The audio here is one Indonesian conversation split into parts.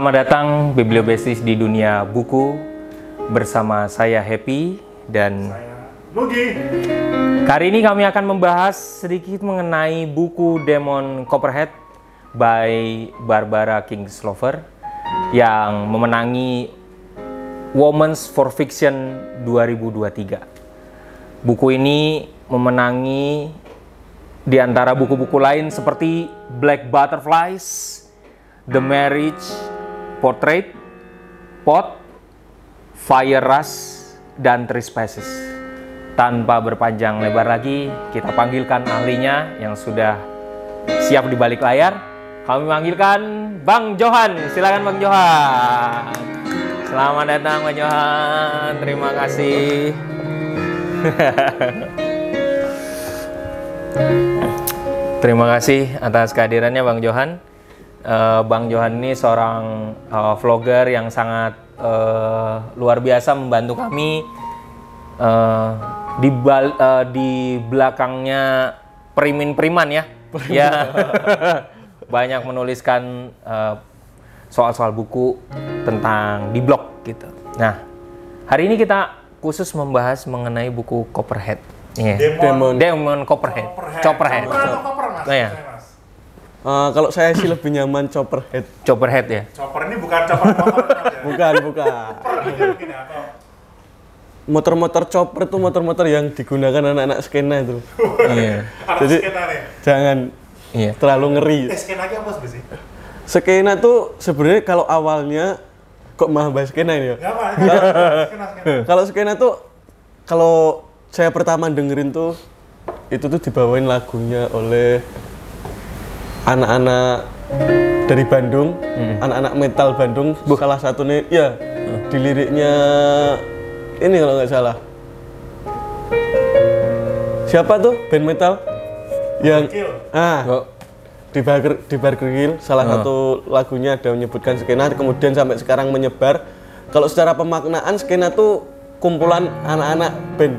Selamat datang Bibliobestis di dunia buku bersama saya Happy dan Mugi. kali ini kami akan membahas sedikit mengenai buku Demon Copperhead by Barbara Kingslover yang memenangi Women's for Fiction 2023. Buku ini memenangi di antara buku-buku lain seperti Black Butterflies, The Marriage Portrait, Pot, Fire Rush, dan Three Spaces. Tanpa berpanjang lebar lagi, kita panggilkan ahlinya yang sudah siap di balik layar. Kami panggilkan Bang Johan. Silakan Bang Johan. Selamat datang Bang Johan. Terima kasih. Terima kasih atas kehadirannya Bang Johan. Eh, Bang Johan ini seorang eh, vlogger yang sangat eh, luar biasa membantu kami eh, di bal- eh, di belakangnya perimin-periman ya. Ya. Banyak menuliskan soal-soal buku tentang di blog gitu. Nah, hari ini kita khusus membahas mengenai buku Copperhead. Iya. Demon. Demon Copperhead. Copperhead. Chopper atau Copper mas? Oh, iya. Saya, Eh, kalau saya sih lebih nyaman chopperhead. Copperhead ya. Chopper ini bukan chopper motor ya. Bukan, bukan. Chopper Motor-motor chopper itu motor-motor yang digunakan anak-anak skena itu. Iya. Jadi- skena nih. Jangan Iya. terlalu ngeri. Eh skena apa sih? Skena tuh sebenarnya kalau awalnya kok mah bahas skena ini ya. Kalau skena tuh kalau saya pertama dengerin tuh itu tuh dibawain lagunya oleh anak-anak dari Bandung, anak-anak metal Bandung. Salah satunya ya di liriknya ini kalau nggak salah. Siapa tuh band metal? Yang ah Oh, di Burger di Burger Kill salah satu lagunya ada menyebutkan skena kemudian sampai sekarang menyebar. Kalau secara pemaknaan skena tuh kumpulan anak-anak band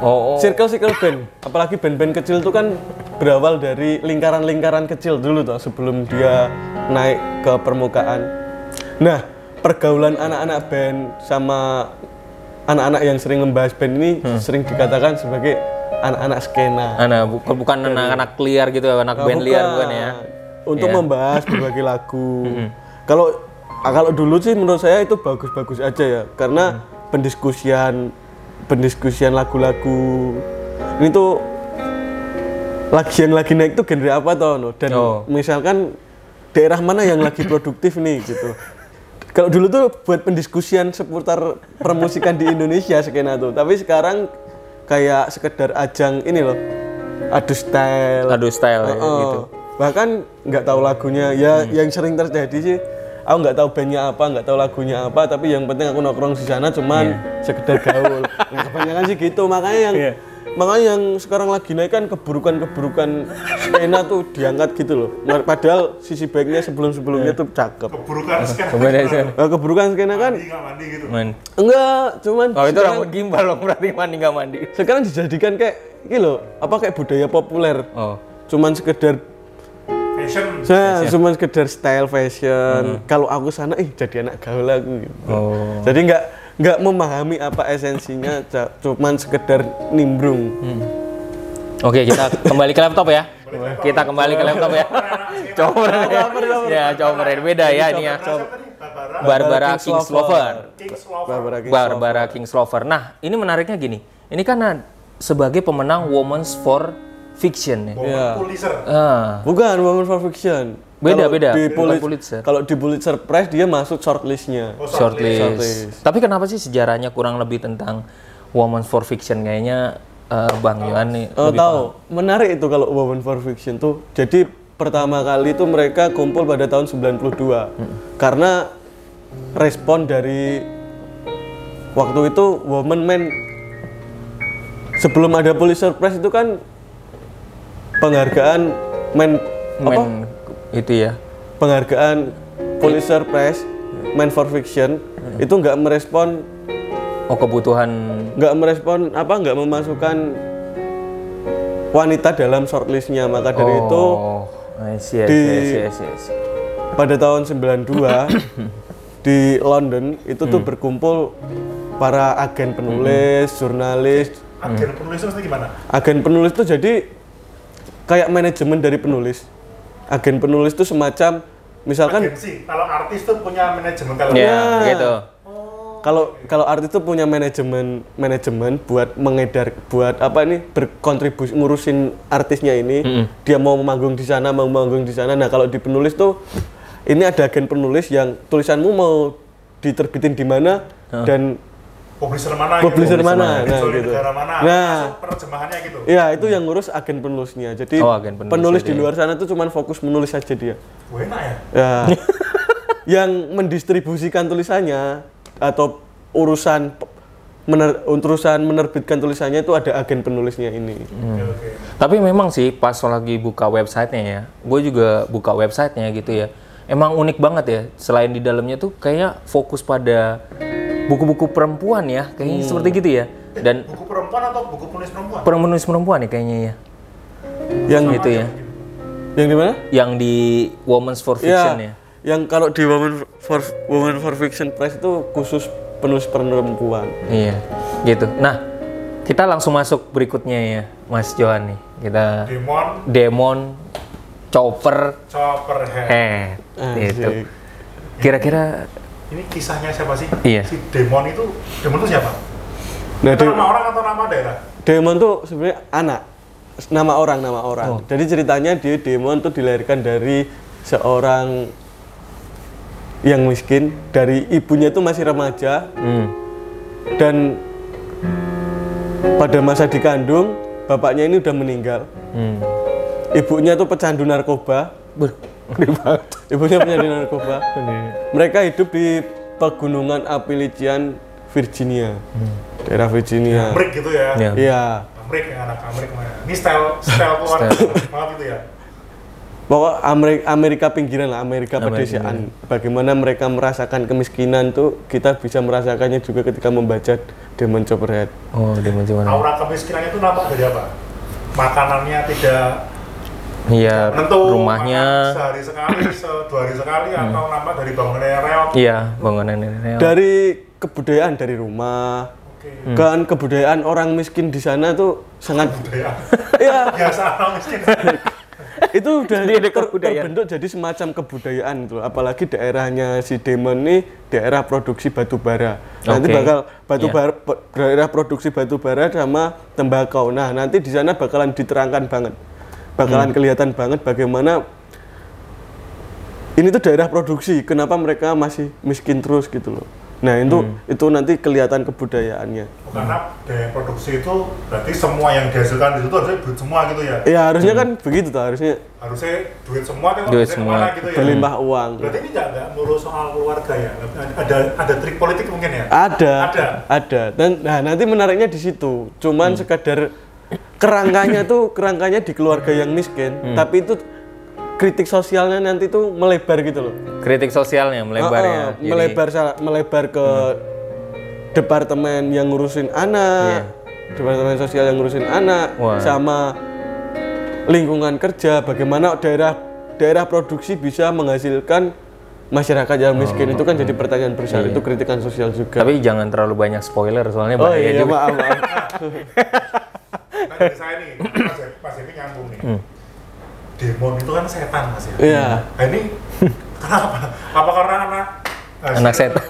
oh, oh. circle circle band apalagi band-band kecil tuh kan berawal dari lingkaran-lingkaran kecil dulu tuh sebelum dia naik ke permukaan nah pergaulan anak-anak band sama anak-anak yang sering membahas band ini sering dikatakan sebagai anak-anak skena Anak bukan bukan anak-anak liar gitu, anak Nah, band liar bukan ya. Untuk Iya. membahas berbagai lagu. Kalau ah, kalau dulu sih menurut saya itu bagus-bagus aja ya, karena pendiskusian pendiskusian lagu-lagu ini tuh lagi yang lagi naik tuh genre apa toh no? dan Oh. misalkan daerah mana yang lagi produktif nih gitu. Kalau dulu tuh buat pendiskusian seputar permusikan di Indonesia skena tuh, tapi sekarang kayak sekedar ajang ini loh, adu style, Aduh style ya, Heeh. gitu. Bahkan nggak tahu lagunya. Ya yang sering terjadi sih, aku nggak tahu bandnya apa, nggak tahu lagunya apa. Tapi yang penting aku nongkrong di sana cuman sekedar gaul. Nah, kebanyakan sih gitu. Makanya yang Iya. makanya yang sekarang lagi naik kan keburukan-keburukan skena tuh diangkat gitu loh. Nah, Padahal sisi baiknya sebelum-sebelumnya tuh cakep. Keburukan skena. Coba deh, Sen. Nah, keburukan skena kan Mandi nggak mandi gitu. Man. enggak, cuman Oh itu rambut gimbal loh, berarti mandi nggak mandi. sekarang dijadikan kayak gitu loh, apa kayak budaya populer. Oh. Cuman sekedar Fashion. Saya cuma sekedar style fashion. Kalau aku sana, ih jadi anak gaul aku. Gitu. Oh. Jadi nggak nggak memahami apa esensinya, cuman sekedar nimbrung. Oke, kita kembali ke laptop ya. Kita kembali ke laptop ya. Coba ya, coba beda ya ini ya. Barbara. King's Lover. Barbara King Barbara Kingslover. Nah, ini menariknya gini. Ini kan sebagai pemenang Women's for Fiction ya. Iya. Pulitzer. Ah, Bukan Women for Fiction. Beda, Kalau beda. Di Pulitzer. Pulitzer. Kalau di Pulitzer Prize dia masuk shortlistnya. Oh, shortlist. Shortlist. Tapi kenapa sih sejarahnya kurang lebih tentang Women's for Fiction kayaknya eh, Bang Yohan nih Oh, tahu. Menarik itu kalau Women for Fiction tuh. Jadi pertama kali itu mereka kumpul pada tahun 92. Karena respon dari waktu itu Women Man sebelum ada Pulitzer Prize itu kan penghargaan men apa? main itu ya. Penghargaan Pulitzer Prize Man for Fiction itu nggak merespon Oh kebutuhan nggak merespon apa nggak memasukkan wanita dalam shortlistnya maka dari itu Oh, I see, I di- see, I see, I see, I see. pada tahun 92 di London itu tuh berkumpul para agen penulis, jurnalis. Agen penulis itu gimana? Agen penulis itu jadi kayak manajemen dari penulis. Agen penulis itu semacam misalkan Agensi. Kalau artis tuh punya manajemen kalau Ya, Ya. gitu. kalau kalau artis itu punya manajemen manajemen buat mengedar buat apa ini berkontribusi ngurusin artisnya ini dia mau manggung di sana mau manggung di sana nah kalau di penulis tuh ini ada agen penulis yang tulisanmu mau diterbitin di mana dan publisher mana Publisher gitu. mana, nah, Dijual di gitu. negara mana. Nah. Masuk penerjemahannya gitu. ya itu yang ngurus agen penulisnya jadi Oh, agen penulis penulis di luar sana tuh cuman fokus menulis aja dia Wah, enak ya. ya yang mendistribusikan tulisannya atau urusan mener, urusan menerbitkan tulisannya itu ada agen penulisnya ini Oke, oke. Tapi memang sih pas lagi buka websitenya ya, gue juga buka websitenya gitu ya. Emang unik banget ya. Selain di dalamnya tuh kayak fokus pada buku-buku perempuan ya, kayaknya seperti gitu ya. Dan Buku perempuan atau buku penulis perempuan? penulis perempuan ya kayaknya ya. yang Gitu ya. yang di mana Yang di Women's for Fiction ya. yang kalau di Women for Women for Fiction Press itu khusus penulis perempuan Iya, gitu. Nah, kita langsung masuk berikutnya ya, Mas Johan nih. Kita Demon, Demon Chopper Chopperhead. Head. Gitu. Kira-kira Ini kisahnya siapa sih? Iya. Si Demon itu, Demon itu siapa? nah Itu nama orang atau nama daerah? Demon tuh sebenarnya anak nama orang nama orang Oh. jadi ceritanya dia Demon tuh dilahirkan dari seorang yang miskin dari ibunya itu masih remaja hmm, dan pada masa dikandung bapaknya ini udah meninggal hmm. ibunya tuh pecandu narkoba Ber. ibunya pecandu narkoba mereka hidup di pegunungan Appalachian Virginia daerah Virginia Amrik gitu ya. Ya. iya Amrik yang anak Amrik mana? Ini style style keluar banget gitu ya. pokok Amerika, Amerika pinggiran lah Amerika Amerika pedesaan bagaimana mereka merasakan kemiskinan tuh kita bisa merasakannya juga ketika membaca Demon Chopperhead Oh, Demon Chopper. Aura kemiskinannya itu nampak dari apa? Makanannya tidak Iya, menentu, rumahnya. sehari sekali, se dua hari sekali, atau nampak dari bangunan yang reot. Iya, bangunan nenek. dari kebudayaan dari rumah Oke. kan kebudayaan orang miskin di sana tuh sangat Budaya. ya Biasa orang miskin. itu udah Jadi ter- kebudayaan. terbentuk jadi semacam kebudayaan itu apalagi daerahnya si Demon ini daerah produksi batu bara nanti Oke. bakal batu Iya. bara daerah produksi batu bara sama tembakau nah nanti di sana bakalan diterangkan banget bakalan Hmm. kelihatan banget bagaimana ini tuh daerah produksi kenapa mereka masih miskin terus gitu loh nah itu Hmm. itu nanti kelihatan kebudayaannya Karena daya produksi itu berarti semua yang dihasilkan di situ harusnya duit semua gitu ya. ya harusnya kan begitu tuh harusnya Harusnya duit semua, Hmm. Duit semua. ke mana gitu ya. berlimpah uang Berarti ini nggak nggak melulu soal keluarga ya. Ada ada trik politik mungkin ya. Ada, Ada. ada. Dan nah nanti menariknya di situ. Cuman sekadar kerangkanya tuh kerangkanya di keluarga yang miskin, tapi itu kritik sosialnya nanti tuh melebar gitu loh. Kritik sosialnya melebar Oh, ya. oh, Jadi- melebar sa- melebar ke departemen yang ngurusin anak, departemen sosial yang ngurusin anak, Wah. sama lingkungan kerja. Bagaimana daerah daerah produksi bisa menghasilkan masyarakat yang miskin itu kan jadi pertanyaan besar. Itu kritikan sosial juga. Tapi jangan terlalu banyak spoiler soalnya Oh bahaya iya, juga. maaf, maaf. Nah, saya nih, Mas Evi- Mas Evi nyambung nih. Demon itu kan setan Mas ya. Iya. Nah, ini kenapa? Apa karena anak nah, Anak setan.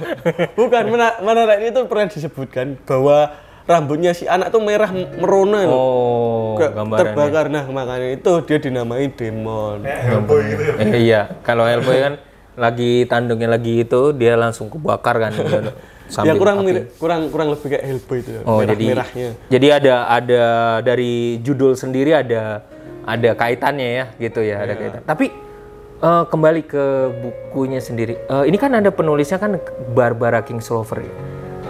Bukan, mana mana ini tuh pernah disebutkan bahwa rambutnya si anak tuh merah merona loh. Oh, gambarannya. terbakar. Nah, makanya itu dia dinamai demon. Kayak Hellboy gitu ya. Eh, iya, kalau Hellboy kan lagi tandungnya lagi itu dia langsung kebakar kan. gitu. ya Sambil kurang api. kurang kurang lebih kayak Hellboy itu. ya, Oh, merah jadi merahnya. jadi ada ada dari judul sendiri ada ada kaitannya ya gitu ya, ada kaitan. Tapi eh, kembali ke bukunya sendiri. Eh, ini kan ada penulisnya kan Barbara Kingslover. ya.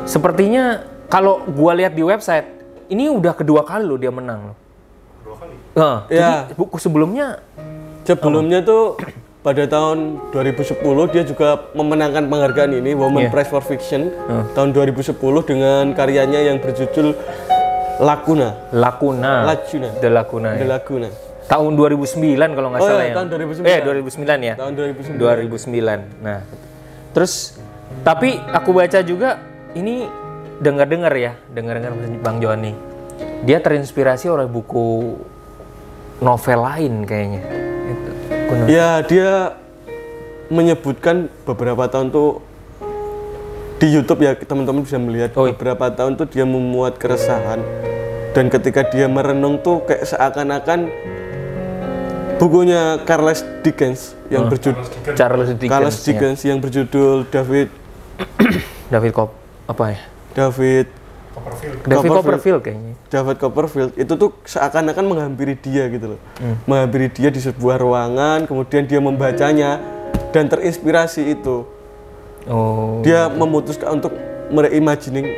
Sepertinya kalau gua lihat di website ini udah kedua kali loh dia menang loh. Dua kali. Eh, Ya. Jadi buku sebelumnya Sebelumnya tuh pada tahun 2010 dia juga memenangkan penghargaan ini Women Iya. Prize for Fiction tahun 2010 dengan karyanya yang berjudul Lacuna. Lacuna. Lacuna. The Lacuna. The ya. Lacuna. tahun 2009 kalau nggak Oh, salah iya, ya. tahun 2009. Eh 2009 ya. Tahun 2009. 2009. Nah, terus tapi aku baca juga ini dengar-dengar ya, dengar-dengar Bang Joni. Dia terinspirasi oleh buku novel lain kayaknya. Kuno. Ya dia menyebutkan beberapa tahun tuh di YouTube ya teman-teman bisa melihat Oh, iya. beberapa tahun tuh dia memuat keresahan dan ketika dia merenung tuh kayak seakan-akan bukunya Charles Dickens yang berjudul Charles Dickens. Charles ya. Dickens yang berjudul David David Cop apa ya? David Copperfield. David Copperfield. Copperfield kayaknya. David Copperfield itu tuh seakan-akan menghampiri dia gitu loh. Menghampiri dia di sebuah ruangan, kemudian dia membacanya dan terinspirasi itu. Oh. Dia memutuskan untuk mereimagining,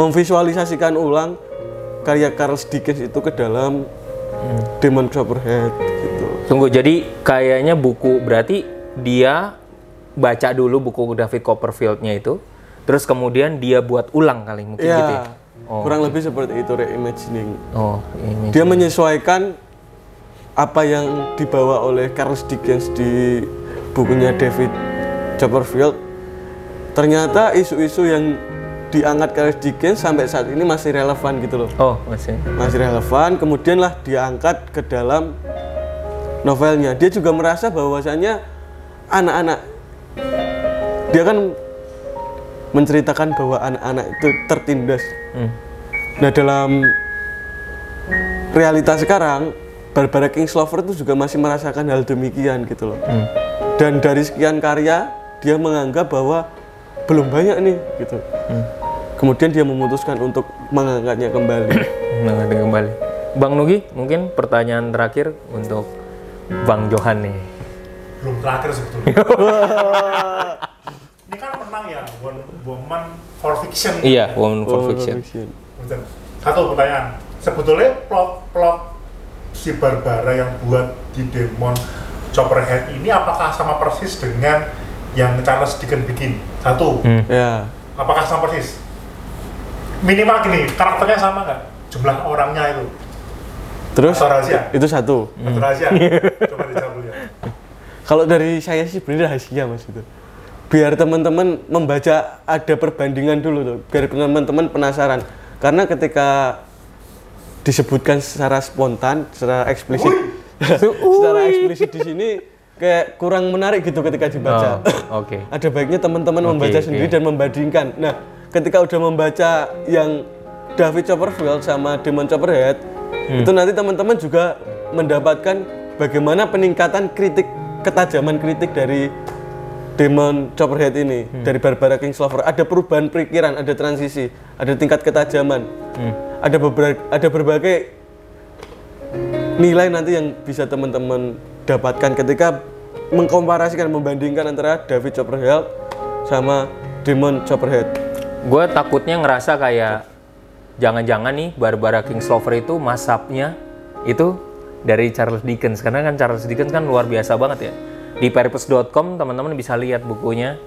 memvisualisasikan ulang karya Charles Dickens itu ke dalam Demon Copperhead gitu. Tunggu, jadi kayaknya buku berarti dia baca dulu buku David Copperfield-nya itu, terus kemudian dia buat ulang kali mungkin Ya, gitu ya. Oh. kurang lebih seperti itu reimagining. Oh, ini. Dia menyesuaikan apa yang dibawa oleh Charles Dickens di bukunya David Copperfield. Ternyata isu-isu yang diangkat Charles Dickens sampai saat ini masih relevan gitu loh. Oh, masih. Masih relevan, kemudian lah diangkat ke dalam novelnya. Dia juga merasa bahwasannya anak-anak dia kan menceritakan bahwa anak-anak itu tertindas Hmm. Nah dalam realitas sekarang, Barbara Kingsolver itu juga masih merasakan hal demikian gitu loh. Hmm. Dan dari sekian karya, dia menganggap bahwa belum banyak nih gitu. Kemudian dia memutuskan untuk mengangkatnya kembali. Ada kembali. Bang Nugi, mungkin pertanyaan terakhir untuk Bang Johan nih. Belum terakhir sebetulnya. Ini kan menang ya, Won- Woman for Fiction. Iya, Woman for Oh, Fiction. fiction. Satu pertanyaan. Sebetulnya plot plot si Barbara yang buat di Demon Chopperhead ini apakah sama persis dengan yang Charles Dickens bikin? Satu. Hmm. Ya. Apakah sama persis? Minimal gini, karakternya sama nggak? Jumlah orangnya itu. Terus Atau rahasia? itu satu. Atau rahasia? Coba dijawab dulu ya. Kalau dari saya sih sebenarnya rahasia mas itu. Biar teman-teman membaca ada perbandingan dulu tuh, biar teman-teman penasaran. Karena ketika disebutkan secara spontan, secara eksplisit, secara eksplisit di sini kayak kurang menarik gitu ketika dibaca. Oh, Oke. ada baiknya teman-teman Oke, membaca oke. sendiri dan membandingkan. Nah, ketika udah membaca yang David Copperfield sama Demon Copperhead, itu nanti teman-teman juga mendapatkan bagaimana peningkatan kritik ketajaman kritik dari Demon Copperhead ini dari Barbara Kingsolver. Ada perubahan pikiran, ada transisi, ada tingkat ketajaman, ada beberapa ada berbagai nilai nanti yang bisa teman-teman dapatkan ketika mengkomparasikan membandingkan antara David Copperfield sama Demon Copperhead. Gue takutnya ngerasa kayak jangan-jangan nih Barbara Kingsolver itu masapnya itu dari Charles Dickens karena kan Charles Dickens kan luar biasa banget ya. Di peripus.com teman-teman bisa lihat bukunya.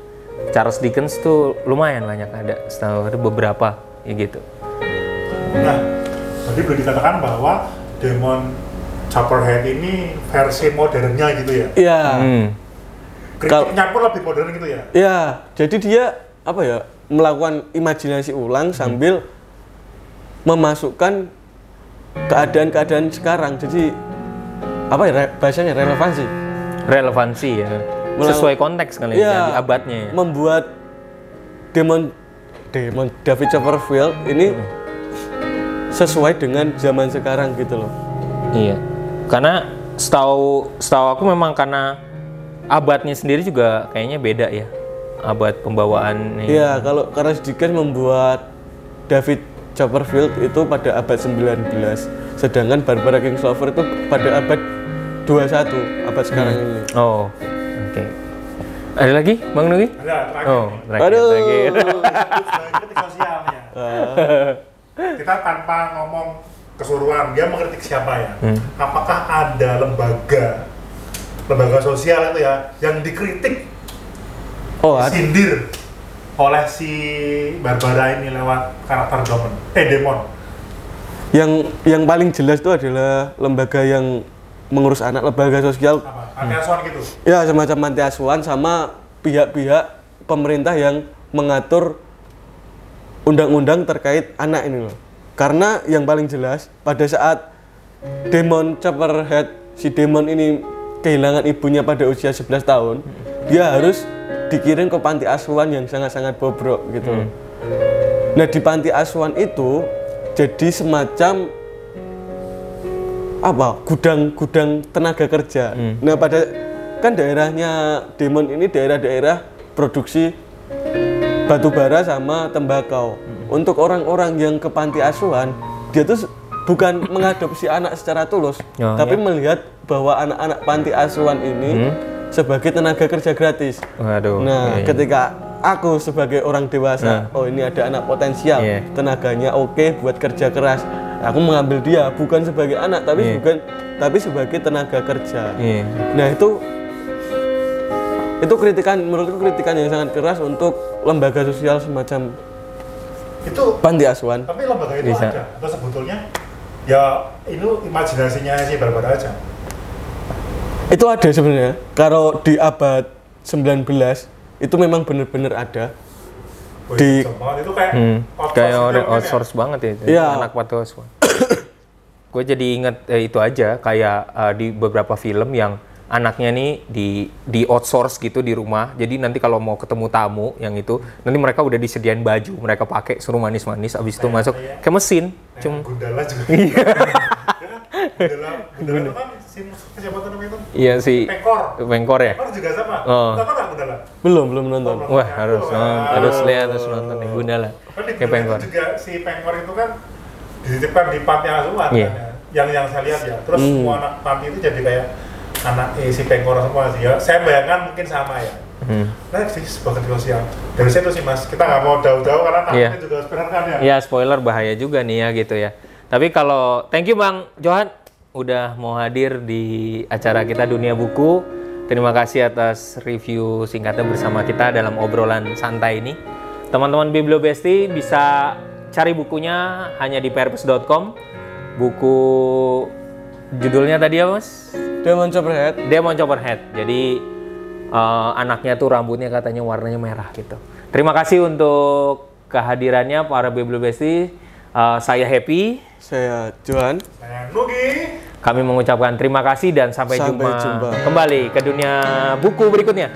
Charles Dickens tuh lumayan banyak ada, setahu ada beberapa ya gitu. Nah, jadi boleh dikatakan bahwa Demon Chopperhead ini versi modernnya gitu ya. Iya. Hmm. Kritiknya pun lebih modern gitu ya. Iya, jadi dia apa ya? melakukan imajinasi ulang sambil memasukkan keadaan-keadaan sekarang. Jadi apa ya re- bahasanya relevansi. Relevansi ya. Sesuai konteks kali ya, di abadnya ya. Membuat Demon Demon David Copperfield ini sesuai dengan zaman sekarang gitu loh. Iya. Karena setahu setahu aku memang karena abadnya sendiri juga kayaknya beda ya. Abad pembawaan. Iya, kalau karena Dickens membuat David Copperfield itu pada abad 19, sedangkan Barbara Kingsolver itu pada abad 21, abad sekarang ini. Oh, oke. Ada lagi, Bang Nugi? Ada terakhir Oh, terakhir, Aduh. terakhir. kritik sosialnya. Kita tanpa ngomong keseluruhan, dia mengkritik siapa ya? Hmm. Apakah ada lembaga lembaga sosial itu ya yang dikritik, Oh, sindir oleh si Barbara ini lewat karakter Demon, eh Demon. yang yang paling jelas itu adalah lembaga yang mengurus anak lembaga sosial. Apa? Anti asuhan gitu? Ya semacam panti asuhan sama pihak-pihak pemerintah yang mengatur undang-undang terkait anak ini loh. Karena yang paling jelas pada saat Demon Copperhead si Demon ini kehilangan ibunya pada usia 11 tahun dia harus dikirim ke panti asuhan yang sangat-sangat bobrok gitu loh. Nah di panti asuhan itu jadi semacam apa gudang-gudang tenaga kerja. Nah pada kan daerahnya Demon ini daerah-daerah produksi batu bara sama tembakau. Untuk orang-orang yang ke panti asuhan dia tuh bukan mengadopsi anak secara tulus, Oh, tapi ya. melihat bahwa anak-anak panti asuhan ini sebagai tenaga kerja gratis. Waduh. Nah, iya, iya. ketika aku sebagai orang dewasa, oh ini ada anak potensial, Iya. tenaganya oke buat kerja keras. Aku mengambil dia bukan sebagai anak, tapi Iya. bukan tapi sebagai tenaga kerja. Iya. Nah, itu itu kritikan menurutku kritikan yang sangat keras untuk lembaga sosial semacam itu panti asuhan. tapi lembaga itu Bisa. ada atau sebetulnya ya ini imajinasinya si Barbara aja Itu ada sebenarnya. Kalau di abad 19 itu memang benar-benar ada. Di- itu kayak Hmm, outsource kayak gitu orang ya. outsource banget ya itu. Iya. Anak panti asuhan. gue jadi inget eh, itu aja kayak eh, di beberapa film yang anaknya nih di di outsource gitu di rumah. Jadi nanti kalau mau ketemu tamu yang itu nanti mereka udah disediain baju, mereka pakai suruh manis-manis abis itu masuk ke mesin. Cuma Gundala juga Ya kan? Gundala Gundala kan si siapa tuh namanya itu iya si Pengkor Pengkor ya. Pengkor juga sama Oh. Nggak Gundala Belum, belum nonton. Wah, harus Wah. oh, harus lihat harus nonton nih Gundala. Gundala Pengkor. juga si Pengkor itu kan dititipkan di panti asuhan Iya. kan ya yang yang saya lihat ya terus Hmm. semua anak panti itu jadi kayak anak eh, si Pengkor semua sih ya saya bayangkan mungkin sama ya Hmm. Nah, sih sebagai sosial. Dari situ sih mas, kita nggak mau jauh-jauh karena takutnya Iya. juga spoiler kan ya. Ya spoiler bahaya juga nih ya gitu ya. Tapi kalau thank you Bang Johan udah mau hadir di acara kita Dunia Buku. Terima kasih atas review singkatnya bersama kita dalam obrolan santai ini. Teman-teman Bibliobesti bisa cari bukunya hanya di perpus.com. Buku judulnya tadi apa Mas? Demon Copperhead Demon Chopperhead. Jadi eh, anaknya tuh rambutnya katanya warnanya merah gitu. Terima kasih untuk kehadirannya para Bibliobesti. Eh, saya happy. saya Johan Nah, Nugi. Kami mengucapkan terima kasih dan sampai, Sampai jumpa jumpa. kembali ke dunia buku berikutnya.